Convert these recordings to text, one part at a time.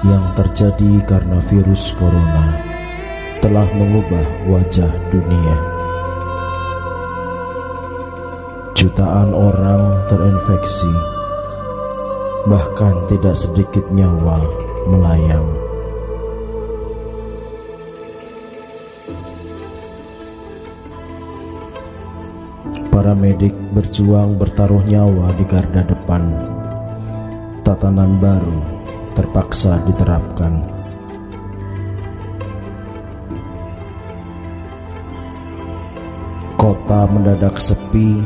yang terjadi karena virus corona telah mengubah wajah dunia. Jutaan orang terinfeksi, bahkan tidak sedikit nyawa melayang. Para medik berjuang bertaruh nyawa di garda depan. Tatanan baru terpaksa diterapkan. Kota mendadak sepi,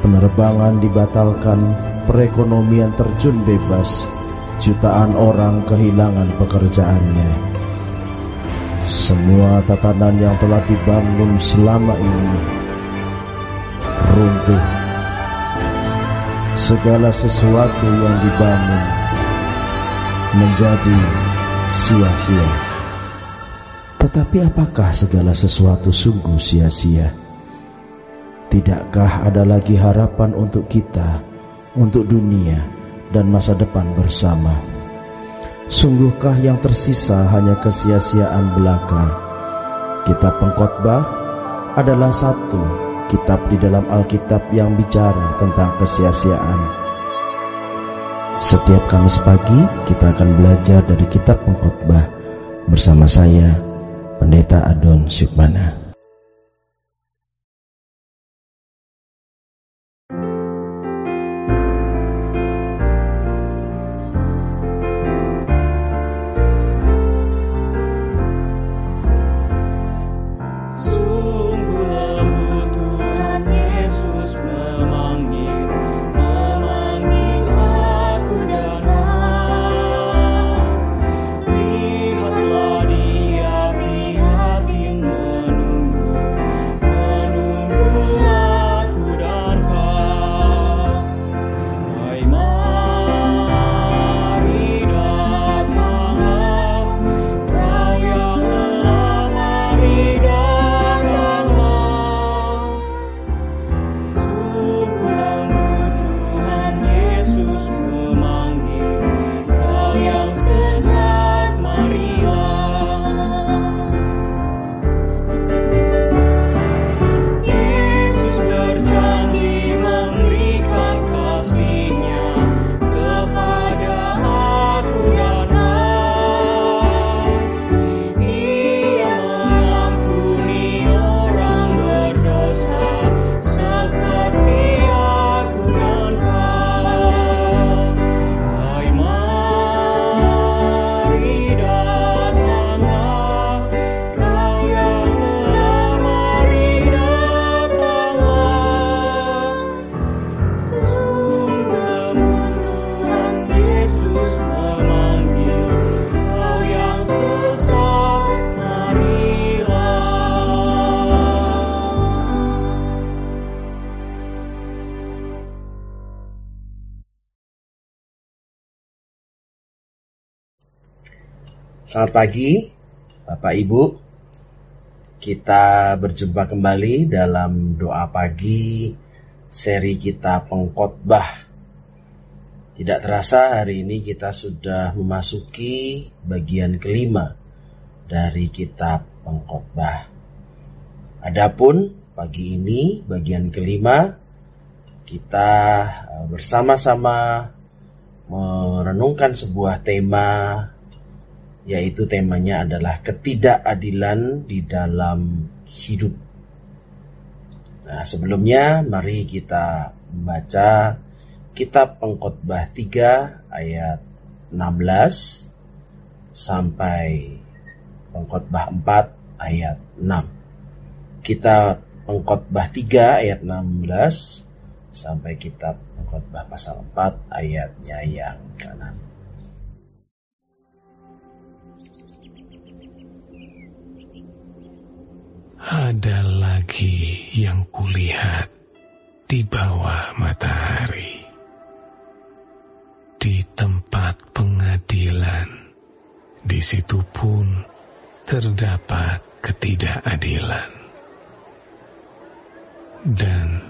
penerbangan dibatalkan, perekonomian terjun bebas, jutaan orang kehilangan pekerjaannya. Semua tatanan yang telah dibangun selama ini runtuh. Segala sesuatu yang dibangun menjadi sia-sia. Tetapi apakah segala sesuatu sungguh sia-sia? Tidakkah ada lagi harapan untuk kita, untuk dunia, dan masa depan bersama? Sungguhkah yang tersisa hanya kesia-siaan belaka? Kitab pengkhotbah adalah satu kitab di dalam Alkitab yang bicara tentang kesia-siaan setiap Kamis pagi kita akan belajar dari kitab pengkhotbah bersama saya Pendeta Adon Syukmana. Selamat pagi, Bapak Ibu. Kita berjumpa kembali dalam doa pagi seri kita pengkhotbah. Tidak terasa hari ini kita sudah memasuki bagian kelima dari kitab pengkhotbah. Adapun pagi ini bagian kelima kita eh, bersama-sama merenungkan sebuah tema yaitu temanya adalah ketidakadilan di dalam hidup. Nah, sebelumnya mari kita membaca kitab Pengkhotbah 3 ayat 16 sampai Pengkhotbah 4 ayat 6. Kita Pengkhotbah 3 ayat 16 sampai kitab Pengkhotbah pasal 4 ayatnya yang kanan. Ada lagi yang kulihat di bawah matahari. Di tempat pengadilan, di situ pun terdapat ketidakadilan. Dan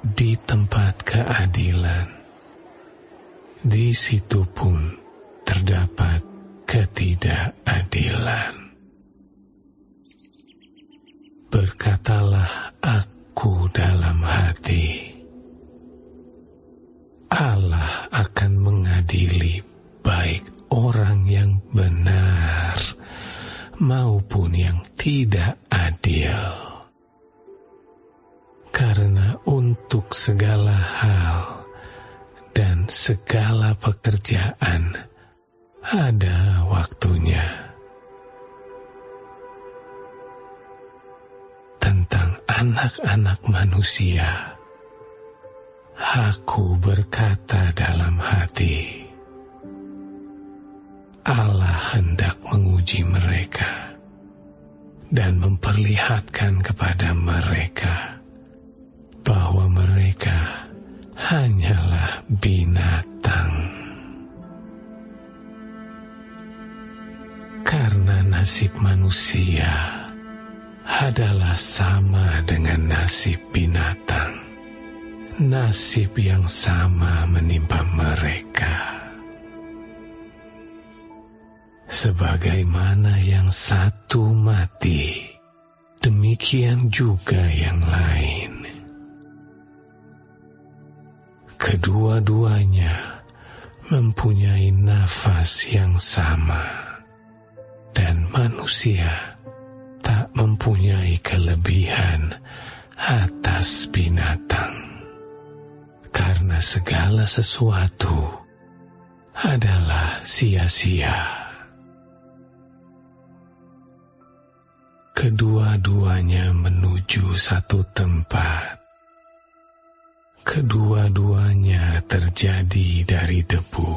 di tempat keadilan, di situ pun terdapat ketidakadilan. Berkatalah aku dalam hati, Allah akan mengadili baik orang yang benar maupun yang tidak adil. Karena untuk segala hal dan segala pekerjaan ada waktunya. Anak-anak manusia, aku berkata dalam hati, Allah hendak menguji mereka dan memperlihatkan kepada mereka bahwa mereka hanyalah binatang. Karena nasib manusia adalah sama dengan nasib binatang. Nasib yang sama menimpa mereka. Sebagaimana yang satu mati, demikian juga yang lain. Kedua-duanya mempunyai nafas yang sama dan manusia mempunyai kelebihan atas binatang. Karena segala sesuatu adalah sia-sia. Kedua-duanya menuju satu tempat. Kedua-duanya terjadi dari debu,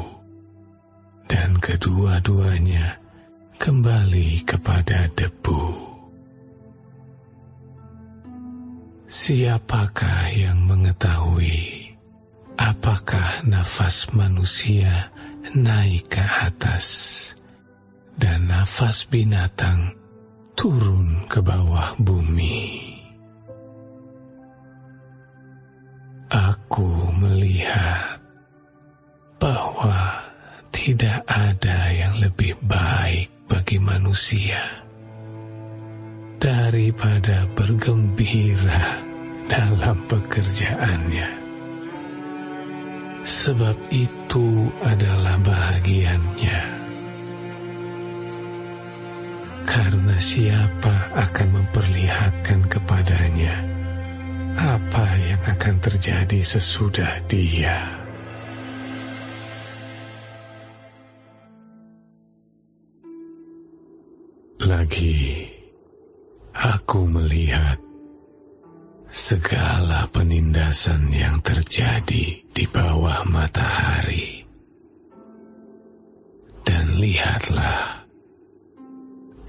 dan kedua-duanya kembali kepada Siapakah yang mengetahui apakah nafas manusia naik ke atas dan nafas binatang turun ke bawah bumi? Aku melihat bahwa tidak ada yang lebih baik bagi manusia daripada bergembira dalam pekerjaannya. Sebab itu adalah bahagiannya. Karena siapa akan memperlihatkan kepadanya apa yang akan terjadi sesudah dia. Lagi, aku melihat segala penindasan yang terjadi di bawah matahari. Dan lihatlah,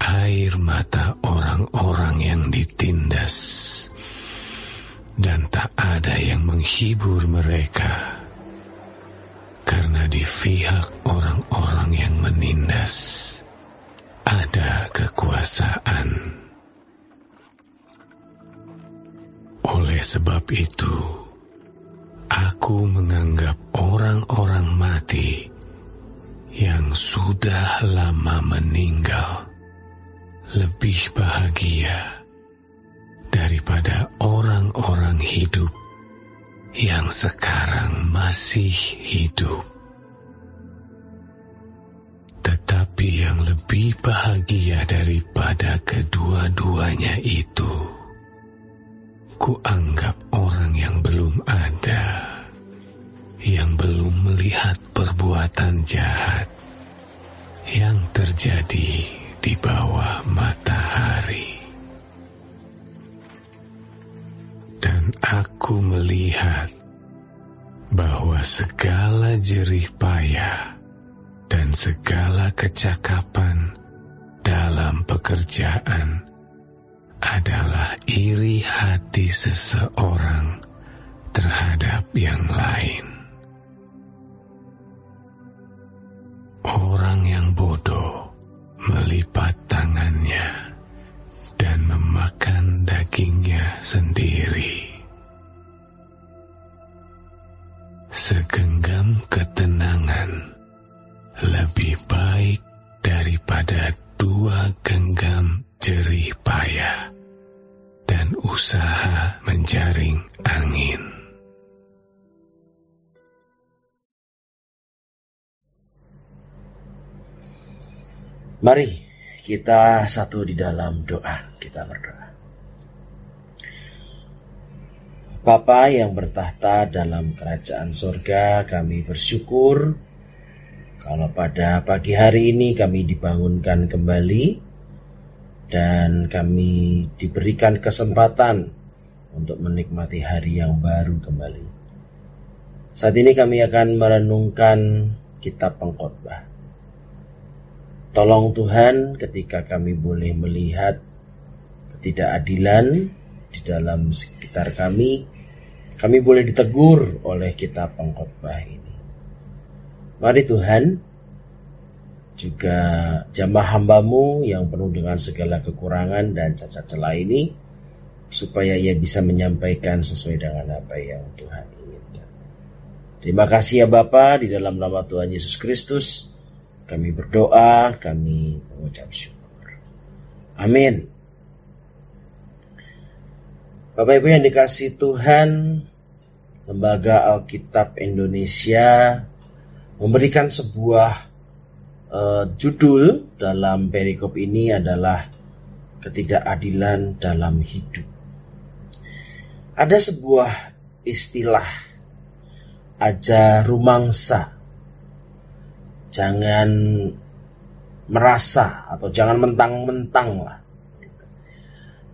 air mata orang-orang yang ditindas, dan tak ada yang menghibur mereka. Karena di pihak orang-orang yang menindas, ada kekuasaan. Oleh sebab itu, aku menganggap orang-orang mati yang sudah lama meninggal lebih bahagia daripada orang-orang hidup yang sekarang masih hidup. Tetapi yang lebih bahagia daripada kedua-duanya itu, kuanggap orang yang belum ada, yang belum melihat perbuatan jahat yang terjadi di bawah matahari. Dan aku melihat bahwa segala jerih payah dan segala kecakapan dalam pekerjaan adalah iri hati seseorang terhadap yang lain. Orang yang bodoh melipat tangannya dan memakan dagingnya sendiri. Segenggam ketenangan lebih baik daripada dua genggam jerih payah usaha menjaring angin. Mari kita satu di dalam doa, kita berdoa. Bapa yang bertahta dalam kerajaan sorga, kami bersyukur kalau pada pagi hari ini kami dibangunkan kembali dan kami diberikan kesempatan untuk menikmati hari yang baru kembali. Saat ini kami akan merenungkan kitab pengkhotbah. Tolong Tuhan ketika kami boleh melihat ketidakadilan di dalam sekitar kami, kami boleh ditegur oleh kitab pengkhotbah ini. Mari Tuhan, juga jamaah hambamu yang penuh dengan segala kekurangan dan cacat celah ini supaya ia bisa menyampaikan sesuai dengan apa yang Tuhan inginkan. Terima kasih ya Bapa di dalam nama Tuhan Yesus Kristus kami berdoa, kami mengucap syukur. Amin. Bapak Ibu yang dikasih Tuhan, Lembaga Alkitab Indonesia memberikan sebuah uh, judul dalam perikop ini adalah ketidakadilan dalam hidup. Ada sebuah istilah aja rumangsa. Jangan merasa atau jangan mentang-mentang lah.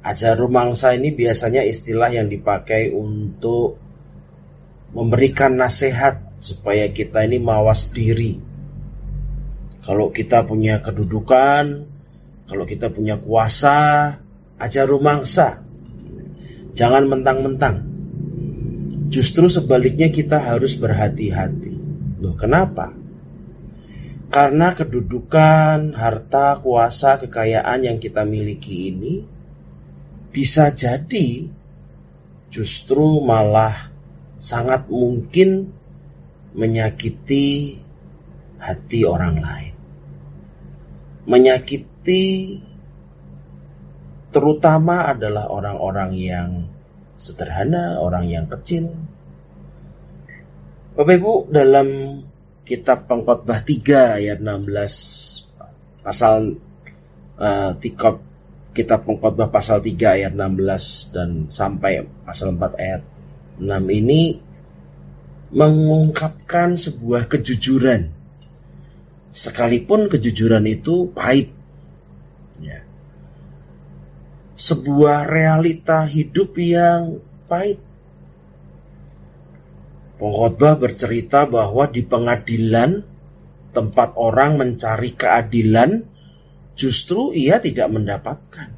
Aja rumangsa ini biasanya istilah yang dipakai untuk memberikan nasihat supaya kita ini mawas diri kalau kita punya kedudukan, kalau kita punya kuasa, aja rumangsa. Jangan mentang-mentang. Justru sebaliknya kita harus berhati-hati. Loh, kenapa? Karena kedudukan, harta, kuasa, kekayaan yang kita miliki ini bisa jadi justru malah sangat mungkin menyakiti hati orang lain menyakiti terutama adalah orang-orang yang sederhana, orang yang kecil. Bapak Ibu dalam kitab Pengkhotbah 3 ayat 16 pasal uh, tikop kitab Pengkhotbah pasal 3 ayat 16 dan sampai pasal 4 ayat 6 ini mengungkapkan sebuah kejujuran Sekalipun kejujuran itu pahit. Ya. Sebuah realita hidup yang pahit. Pengkhotbah bercerita bahwa di pengadilan tempat orang mencari keadilan justru ia tidak mendapatkan.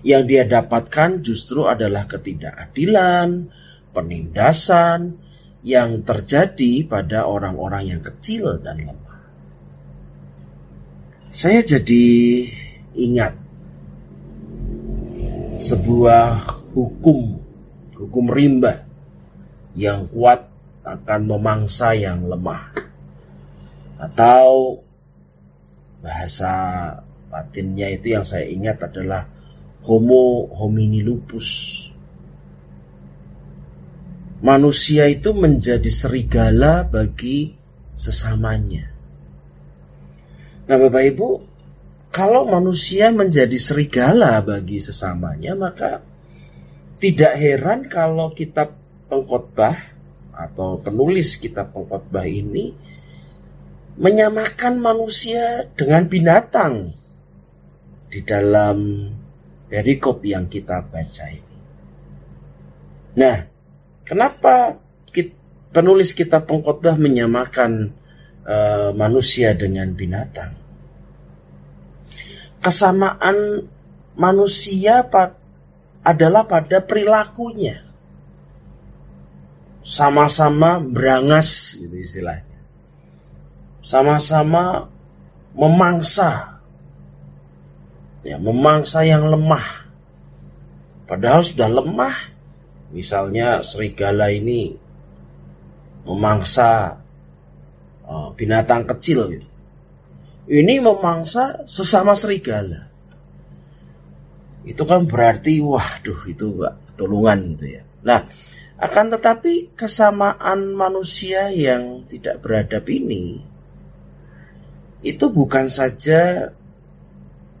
Yang dia dapatkan justru adalah ketidakadilan, penindasan yang terjadi pada orang-orang yang kecil dan lemah saya jadi ingat sebuah hukum, hukum rimba yang kuat akan memangsa yang lemah. Atau bahasa latinnya itu yang saya ingat adalah homo homini lupus. Manusia itu menjadi serigala bagi sesamanya. Nah Bapak Ibu, kalau manusia menjadi serigala bagi sesamanya, maka tidak heran kalau kitab pengkhotbah atau penulis kitab pengkhotbah ini menyamakan manusia dengan binatang di dalam perikop yang kita baca ini. Nah, kenapa penulis kitab pengkhotbah menyamakan uh, manusia dengan binatang. Kesamaan manusia pa adalah pada perilakunya. Sama-sama berangas gitu istilahnya. Sama-sama memangsa. Ya, memangsa yang lemah. Padahal sudah lemah. Misalnya serigala ini memangsa binatang kecil gitu. ini memangsa sesama serigala. Itu kan berarti, waduh itu gak ketulungan gitu ya. Nah, akan tetapi kesamaan manusia yang tidak beradab ini, itu bukan saja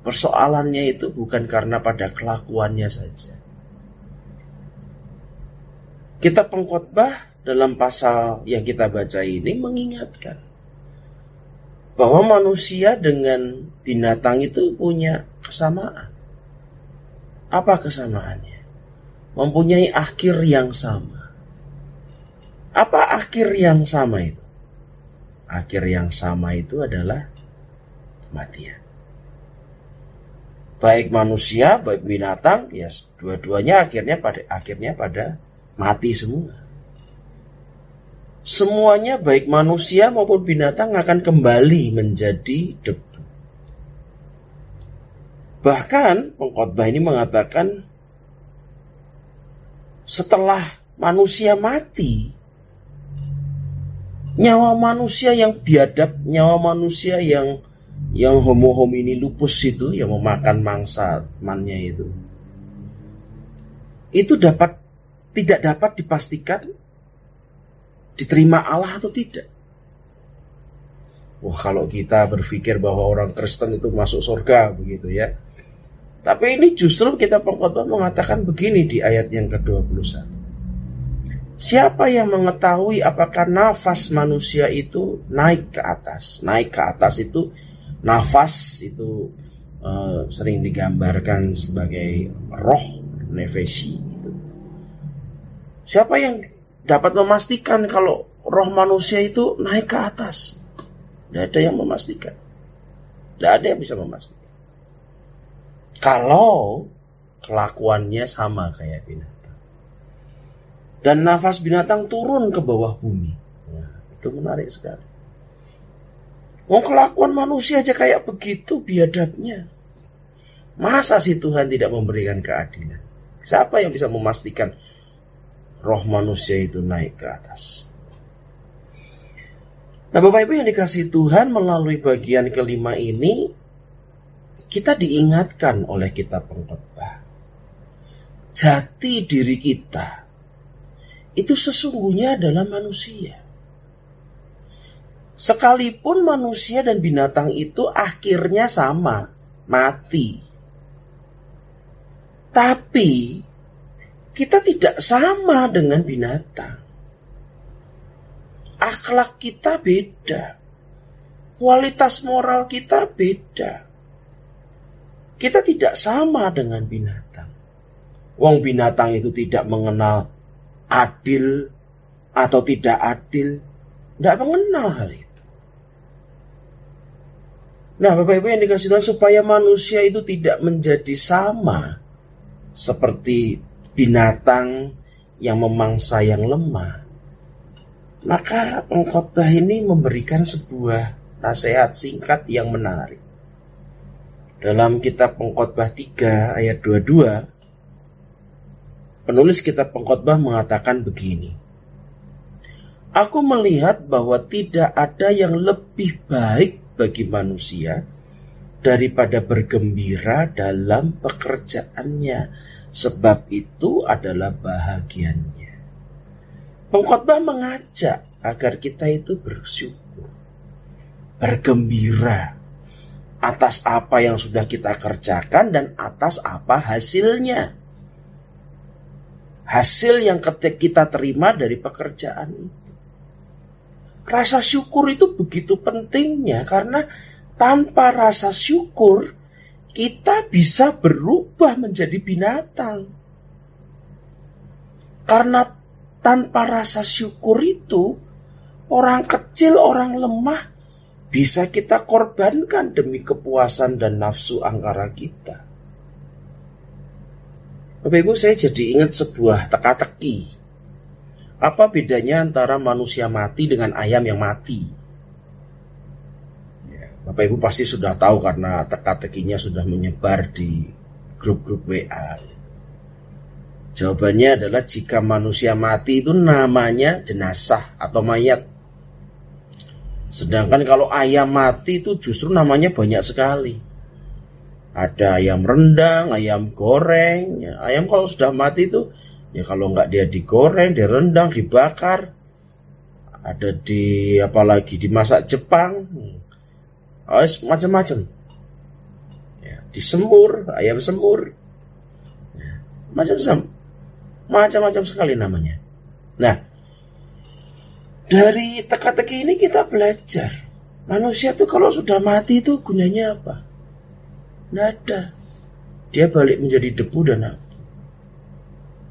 persoalannya itu bukan karena pada kelakuannya saja. Kita pengkhotbah dalam pasal yang kita baca ini mengingatkan bahwa manusia dengan binatang itu punya kesamaan. Apa kesamaannya? Mempunyai akhir yang sama. Apa akhir yang sama itu? Akhir yang sama itu adalah kematian. Baik manusia, baik binatang, ya dua-duanya akhirnya pada akhirnya pada mati semua semuanya baik manusia maupun binatang akan kembali menjadi debu. Bahkan pengkhotbah ini mengatakan setelah manusia mati, nyawa manusia yang biadab, nyawa manusia yang yang homo homini lupus itu yang memakan mangsa mannya itu itu dapat tidak dapat dipastikan diterima Allah atau tidak. Wah kalau kita berpikir bahwa orang Kristen itu masuk surga begitu ya. Tapi ini justru kita pengkhotbah mengatakan begini di ayat yang ke-21. Siapa yang mengetahui apakah nafas manusia itu naik ke atas? Naik ke atas itu nafas itu uh, sering digambarkan sebagai roh nefesi. Itu. Siapa yang dapat memastikan kalau roh manusia itu naik ke atas. Tidak ada yang memastikan. Tidak ada yang bisa memastikan. Kalau kelakuannya sama kayak binatang. Dan nafas binatang turun ke bawah bumi. Nah, itu menarik sekali. Mau kelakuan manusia aja kayak begitu biadabnya. Masa sih Tuhan tidak memberikan keadilan? Siapa yang bisa memastikan roh manusia itu naik ke atas. Nah Bapak Ibu yang dikasih Tuhan melalui bagian kelima ini kita diingatkan oleh kitab pengkhotbah. Jati diri kita itu sesungguhnya adalah manusia. Sekalipun manusia dan binatang itu akhirnya sama, mati. Tapi kita tidak sama dengan binatang. Akhlak kita beda. Kualitas moral kita beda. Kita tidak sama dengan binatang. Wong binatang itu tidak mengenal adil atau tidak adil. Tidak mengenal hal itu. Nah Bapak Ibu yang dikasih Tuhan supaya manusia itu tidak menjadi sama seperti binatang yang memangsa yang lemah, maka pengkhotbah ini memberikan sebuah nasihat singkat yang menarik. Dalam kitab pengkhotbah 3 ayat 22, penulis kitab pengkhotbah mengatakan begini. Aku melihat bahwa tidak ada yang lebih baik bagi manusia daripada bergembira dalam pekerjaannya Sebab itu adalah bahagiannya. Pengkhotbah mengajak agar kita itu bersyukur, bergembira atas apa yang sudah kita kerjakan dan atas apa hasilnya. Hasil yang kita terima dari pekerjaan itu. Rasa syukur itu begitu pentingnya karena tanpa rasa syukur kita bisa berubah menjadi binatang. Karena tanpa rasa syukur itu, orang kecil, orang lemah bisa kita korbankan demi kepuasan dan nafsu angkara kita. Bapak Ibu saya jadi ingat sebuah teka-teki. Apa bedanya antara manusia mati dengan ayam yang mati? Bapak Ibu pasti sudah tahu karena teka-tekinya sudah menyebar di grup-grup WA. Jawabannya adalah jika manusia mati itu namanya jenazah atau mayat. Sedangkan kalau ayam mati itu justru namanya banyak sekali. Ada ayam rendang, ayam goreng. Ya, ayam kalau sudah mati itu, ya kalau nggak dia digoreng, direndang, dibakar. Ada di apalagi dimasak Jepang. Oh, macam-macam. Ya, disemur, ayam semur. Ya, macam-macam. Macam-macam sekali namanya. Nah, dari teka-teki ini kita belajar. Manusia tuh kalau sudah mati itu gunanya apa? Tidak ada. Dia balik menjadi debu dan abu.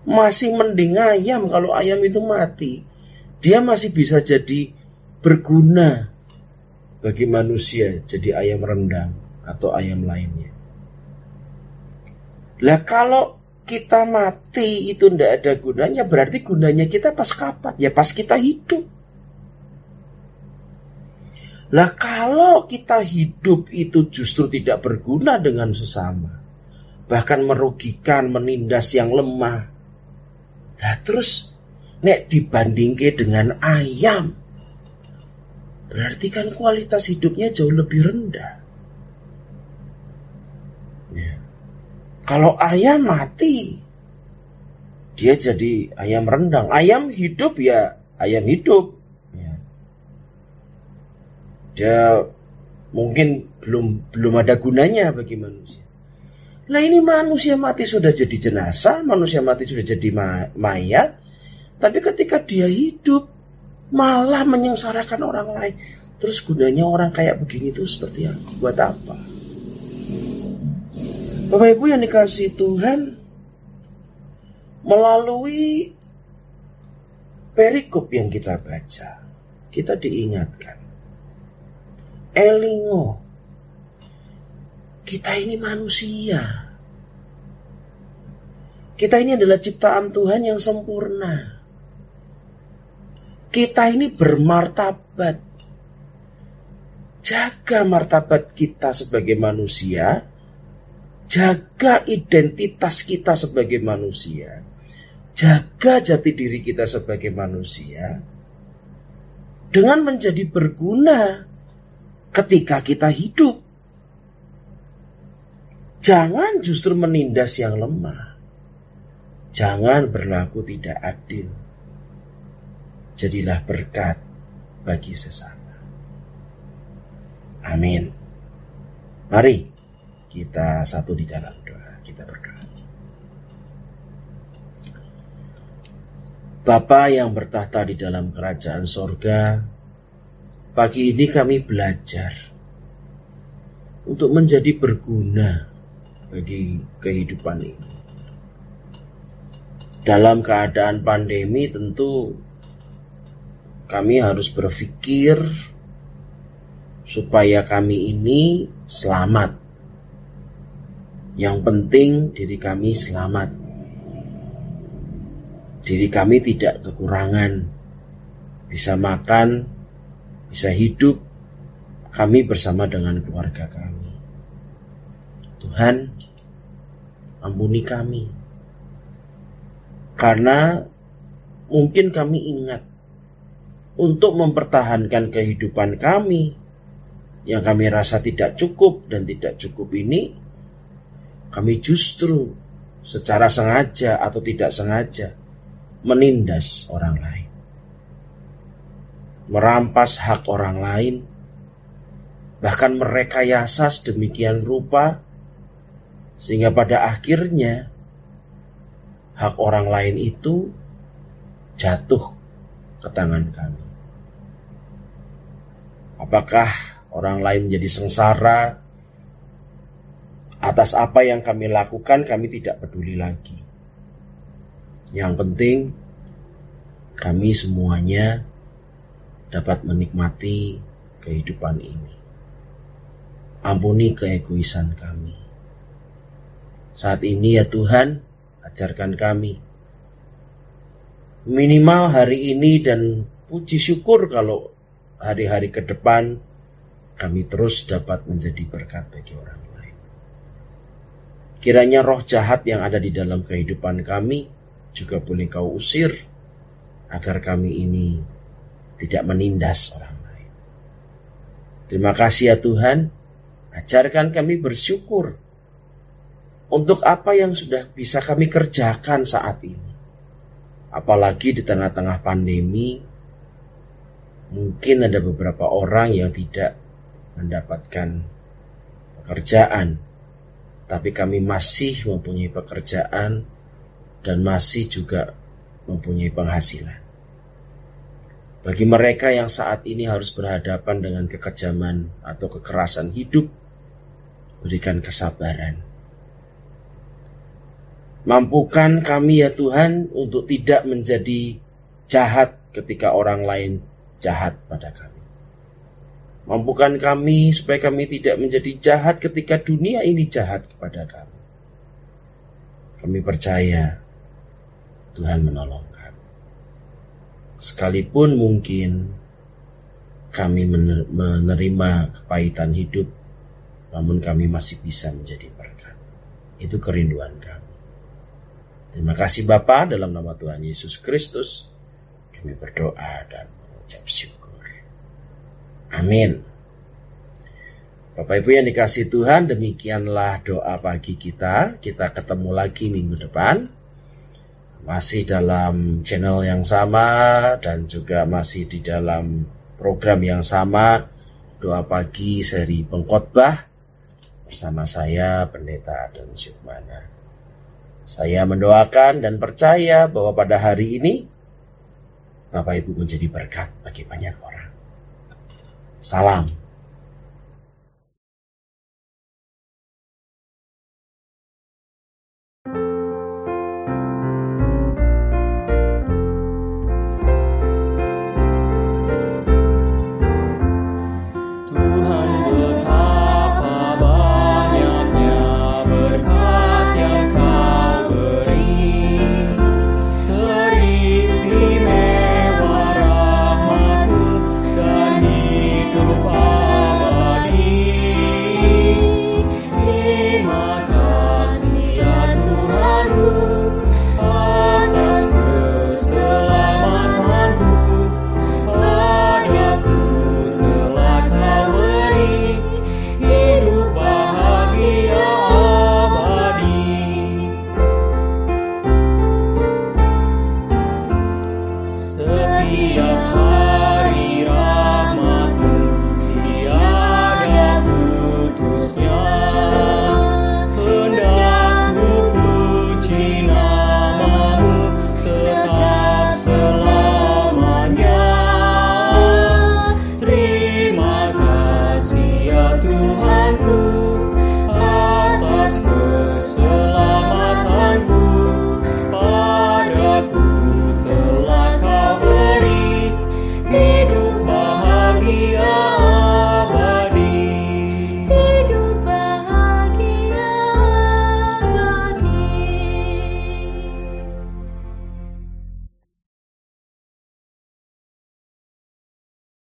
Masih mending ayam kalau ayam itu mati. Dia masih bisa jadi berguna bagi manusia jadi ayam rendang atau ayam lainnya. Lah kalau kita mati itu tidak ada gunanya, berarti gunanya kita pas kapan? Ya pas kita hidup. Lah kalau kita hidup itu justru tidak berguna dengan sesama. Bahkan merugikan, menindas yang lemah. Nah terus nek dibandingke dengan ayam. Berarti kan kualitas hidupnya jauh lebih rendah. Ya. Kalau ayam mati, dia jadi ayam rendang. Ayam hidup ya ayam hidup dia mungkin belum belum ada gunanya bagi manusia. Nah ini manusia mati sudah jadi jenazah, manusia mati sudah jadi mayat, tapi ketika dia hidup malah menyengsarakan orang lain. Terus gunanya orang kayak begini itu seperti apa? Buat apa? Bapak Ibu yang dikasih Tuhan, melalui perikop yang kita baca, kita diingatkan Elingo. Kita ini manusia. Kita ini adalah ciptaan Tuhan yang sempurna. Kita ini bermartabat. Jaga martabat kita sebagai manusia. Jaga identitas kita sebagai manusia. Jaga jati diri kita sebagai manusia. Dengan menjadi berguna ketika kita hidup. Jangan justru menindas yang lemah. Jangan berlaku tidak adil. Jadilah berkat bagi sesama. Amin. Mari kita satu di dalam doa. Kita berdoa. Bapa yang bertahta di dalam kerajaan sorga, Pagi ini kami belajar untuk menjadi berguna bagi kehidupan ini. Dalam keadaan pandemi tentu kami harus berpikir supaya kami ini selamat. Yang penting diri kami selamat. Diri kami tidak kekurangan. Bisa makan, bisa hidup kami bersama dengan keluarga kami. Tuhan, ampuni kami. Karena mungkin kami ingat untuk mempertahankan kehidupan kami. Yang kami rasa tidak cukup dan tidak cukup ini, kami justru secara sengaja atau tidak sengaja menindas orang lain. Merampas hak orang lain, bahkan merekayasa sedemikian rupa, sehingga pada akhirnya hak orang lain itu jatuh ke tangan kami. Apakah orang lain menjadi sengsara atas apa yang kami lakukan, kami tidak peduli lagi. Yang penting, kami semuanya dapat menikmati kehidupan ini. Ampuni keegoisan kami. Saat ini ya Tuhan, ajarkan kami. Minimal hari ini dan puji syukur kalau hari-hari ke depan kami terus dapat menjadi berkat bagi orang lain. Kiranya roh jahat yang ada di dalam kehidupan kami juga boleh kau usir agar kami ini tidak menindas orang lain. Terima kasih ya Tuhan, ajarkan kami bersyukur untuk apa yang sudah bisa kami kerjakan saat ini. Apalagi di tengah-tengah pandemi, mungkin ada beberapa orang yang tidak mendapatkan pekerjaan, tapi kami masih mempunyai pekerjaan dan masih juga mempunyai penghasilan. Bagi mereka yang saat ini harus berhadapan dengan kekejaman atau kekerasan hidup, berikan kesabaran. Mampukan kami ya Tuhan untuk tidak menjadi jahat ketika orang lain jahat pada kami. Mampukan kami supaya kami tidak menjadi jahat ketika dunia ini jahat kepada kami. Kami percaya Tuhan menolong kami. Sekalipun mungkin kami menerima kepahitan hidup, namun kami masih bisa menjadi berkat. Itu kerinduan kami. Terima kasih Bapa dalam nama Tuhan Yesus Kristus. Kami berdoa dan mengucap syukur. Amin. Bapak Ibu yang dikasih Tuhan, demikianlah doa pagi kita. Kita ketemu lagi minggu depan. Masih dalam channel yang sama dan juga masih di dalam program yang sama. Doa pagi seri pengkhotbah bersama saya Pendeta Adon Syukmana. Saya mendoakan dan percaya bahwa pada hari ini Bapak Ibu menjadi berkat bagi banyak orang. Salam